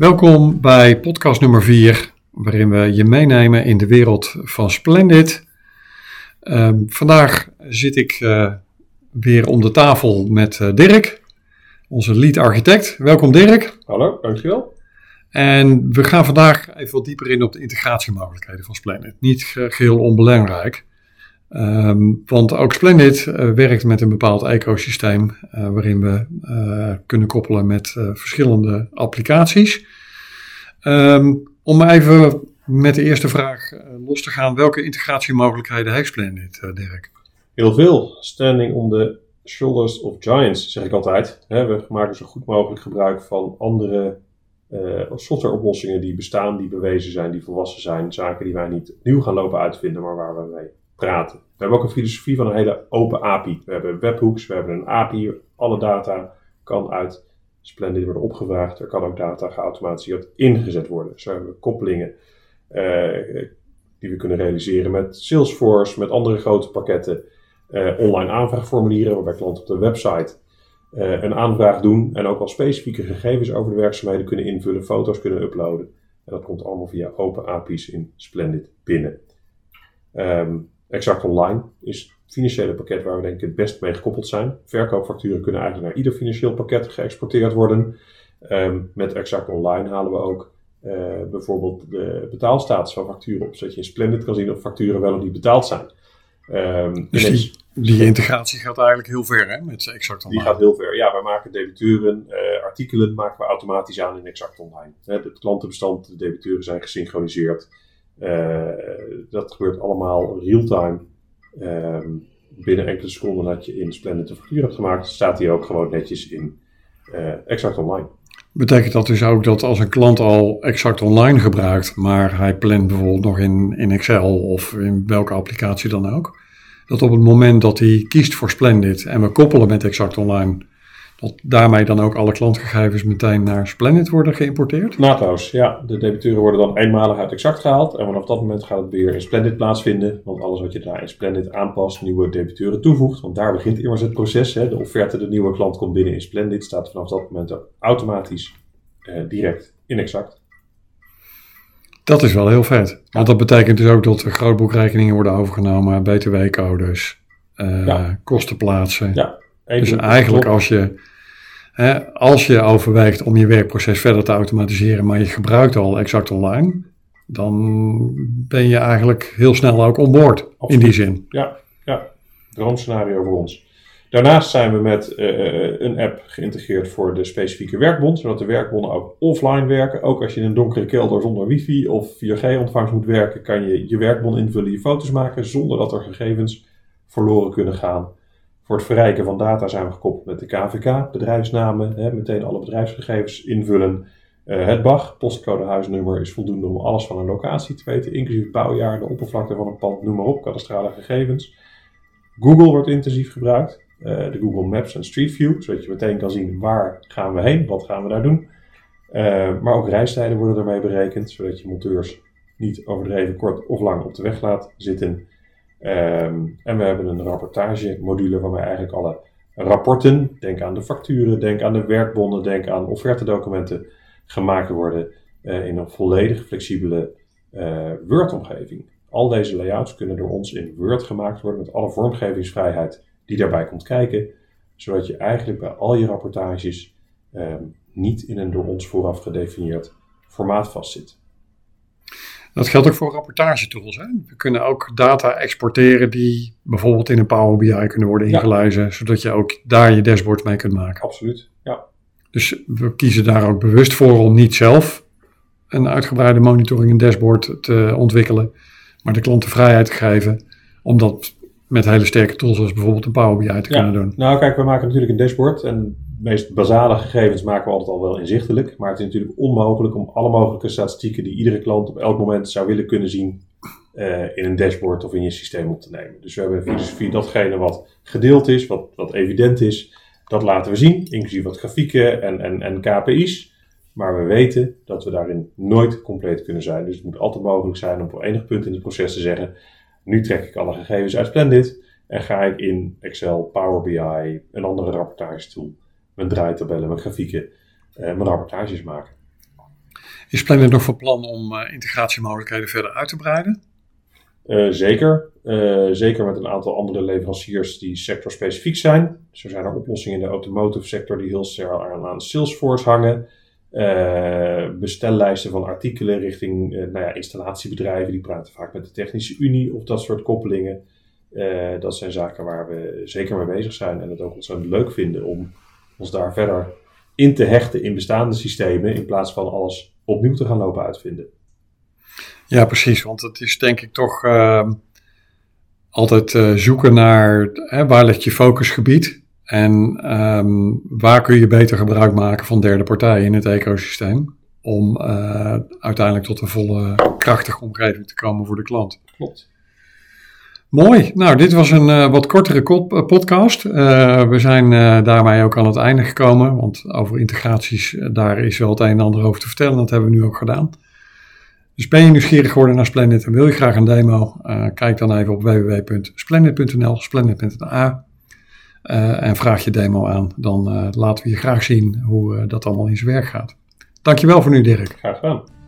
Welkom bij podcast nummer 4, waarin we je meenemen in de wereld van Splendid. Ehm, vandaag zit ik uh, weer om de tafel met uh, Dirk, onze lead architect. Welkom Dirk. Hallo, dankjewel. En we gaan vandaag even wat dieper in op de integratiemogelijkheden van Splendid. Niet geheel onbelangrijk. Um, want ook Splendid uh, werkt met een bepaald ecosysteem uh, waarin we uh, kunnen koppelen met verschillende applicaties. Um, om even met de eerste vraag los te gaan, welke integratiemogelijkheden heeft Splendid, Dirk? Heel veel. Standing on the shoulders of giants, zeg ik altijd. we maken zo goed mogelijk gebruik van andere softwareoplossingen die bestaan, die bewezen zijn, die volwassen zijn. Zaken die wij niet nieuw gaan lopen uitvinden, maar waar we mee praten. We hebben ook een filosofie van een hele open API. We hebben webhooks, we hebben een API. Alle data kan uit Splendid worden opgevraagd. Er kan ook data geautomatiseerd ingezet worden. Zo hebben we koppelingen uh, die we kunnen realiseren met Salesforce, met andere grote pakketten. Uh, online aanvraagformulieren waarbij klanten op de website uh, een aanvraag doen en ook al specifieke gegevens over de werkzaamheden kunnen invullen, foto's kunnen uploaden. En dat komt allemaal via open API's in Splendid binnen. Um, Exact Online is het financiële pakket waar we denk ik het best mee gekoppeld zijn. Verkoopfacturen kunnen eigenlijk naar ieder financieel pakket geëxporteerd worden. Um, met Exact Online halen we ook uh, bijvoorbeeld de betaalstatus van facturen op, zodat je in Splendid kan zien of facturen wel of niet betaald zijn. Um, dus die, die, integratie gaat eigenlijk heel ver hè, met Exact Online? Die gaat heel ver. Ja, wij maken debiteuren, uh, artikelen maken we automatisch aan in Exact Online. Het klantenbestand, de debiteuren zijn gesynchroniseerd. Uh, dat gebeurt allemaal real-time. Um, binnen enkele seconden dat je in Splendid de factuur hebt gemaakt, staat die ook gewoon netjes in uh, Exact Online. Betekent dat dus ook dat als een klant al Exact Online gebruikt, maar hij plant bijvoorbeeld nog in, in Excel of in welke applicatie dan ook, dat op het moment dat hij kiest voor Splendid en we koppelen met Exact Online, dat daarmee dan ook alle klantgegevens meteen naar Splendid worden geïmporteerd? Naadloos, ja. De debiteuren worden dan eenmalig uit Exact gehaald. En vanaf dat moment gaat het weer in Splendid plaatsvinden. Want alles wat je daar in Splendid aanpast, nieuwe debiteuren toevoegt. Want daar begint immers het proces. Hè. De offerte, de nieuwe klant komt binnen in Splendid. Staat vanaf dat moment automatisch eh, direct in Exact. Dat is wel heel vet. Want dat betekent dus ook dat er grootboekrekeningen worden overgenomen, btw-codes, uh, ja. kostenplaatsen. Ja. Dus eigenlijk als je als je overweegt om je werkproces verder te automatiseren, maar je gebruikt al exact online, dan ben je eigenlijk heel snel ook onboord in die zin. Ja, ja. droomscenario voor ons. Daarnaast zijn we met uh, een app geïntegreerd voor de specifieke werkbond, zodat de werkbonden ook offline werken. Ook als je in een donkere kelder zonder wifi of 4G-ontvangst moet werken, kan je je werkbond invullen, je foto's maken, zonder dat er gegevens verloren kunnen gaan. Voor het verrijken van data zijn we gekoppeld met de KVK, bedrijfsnamen, hè, meteen alle bedrijfsgegevens invullen. Uh, het BAG, postcode huisnummer, is voldoende om alles van een locatie te weten, inclusief bouwjaar, de oppervlakte van een pand, noem maar op, kadastrale gegevens. Google wordt intensief gebruikt, uh, de Google Maps en Street View, zodat je meteen kan zien waar gaan we heen, wat gaan we daar doen. Uh, maar ook reistijden worden ermee berekend, zodat je monteurs niet overdreven kort of lang op de weg laat zitten. Um, en we hebben een rapportagemodule waarbij eigenlijk alle rapporten, denk aan de facturen, denk aan de werkbonnen, denk aan offertedocumenten, gemaakt worden uh, in een volledig flexibele uh, Word-omgeving. Al deze layouts kunnen door ons in Word gemaakt worden met alle vormgevingsvrijheid die daarbij komt kijken, zodat je eigenlijk bij al je rapportages um, niet in een door ons vooraf gedefinieerd formaat vastzit. Dat geldt ook voor rapportagetools. Hè? We kunnen ook data exporteren die bijvoorbeeld in een Power BI kunnen worden ingelezen, zodat je ook daar je dashboard mee kunt maken. Absoluut, ja. Dus we kiezen daar ook bewust voor om niet zelf een uitgebreide monitoring en dashboard te ontwikkelen, maar de klant de vrijheid te geven om dat met hele sterke tools als bijvoorbeeld een Power BI te kunnen doen. Nou kijk, we maken natuurlijk een dashboard en meest basale gegevens maken we altijd al wel inzichtelijk. Maar het is natuurlijk onmogelijk om alle mogelijke statistieken die iedere klant op elk moment zou willen kunnen zien uh, in een dashboard of in je systeem op te nemen. Dus we hebben een filosofie datgene wat gedeeld is, wat, wat evident is, dat laten we zien, inclusief wat grafieken en, en, en KPI's. Maar we weten dat we daarin nooit compleet kunnen zijn. Dus het moet altijd mogelijk zijn om op enig punt in het proces te zeggen: nu trek ik alle gegevens uit Splendid en ga ik in Excel, Power BI, een andere rapportage tool mijn draaitabellen, mijn grafieken, uh, mijn rapportages maken. Is Planet nog van plan om integratiemogelijkheden verder uit te breiden? zeker. zeker met een aantal andere leveranciers die sectorspecifiek zijn. Zo zijn er oplossingen in de automotive sector die heel sterk aan Salesforce hangen. Uh, bestellijsten van artikelen richting nou ja, installatiebedrijven. Die praten vaak met de Technische Unie of dat soort koppelingen. Dat zijn zaken waar we zeker mee bezig zijn en het ook ontzettend leuk vinden om ons daar verder in te hechten in bestaande systemen in plaats van alles opnieuw te gaan lopen uitvinden. Ja, precies. Want het is denk ik toch ehm, altijd zoeken naar waar ligt je focusgebied. En um, waar kun je beter gebruik maken van derde partijen in het ecosysteem om uh, uiteindelijk tot een volle krachtige omgeving te komen voor de klant. Klopt. Mooi. Nou, dit was een uh, wat kortere eh, podcast. Uh, we zijn daarmee ook aan het einde gekomen, want over integraties, daar is wel het een en ander over te vertellen. Dat hebben we nu ook gedaan. Dus ben je nieuwsgierig geworden naar Splendid en wil je graag een demo? kijk dan even op www.splendid.nl, splendid.a. Uh, en vraag je demo aan, dan laten we je graag zien hoe dat allemaal in zijn werk gaat. Dankjewel voor nu, Dirk. Graag gedaan.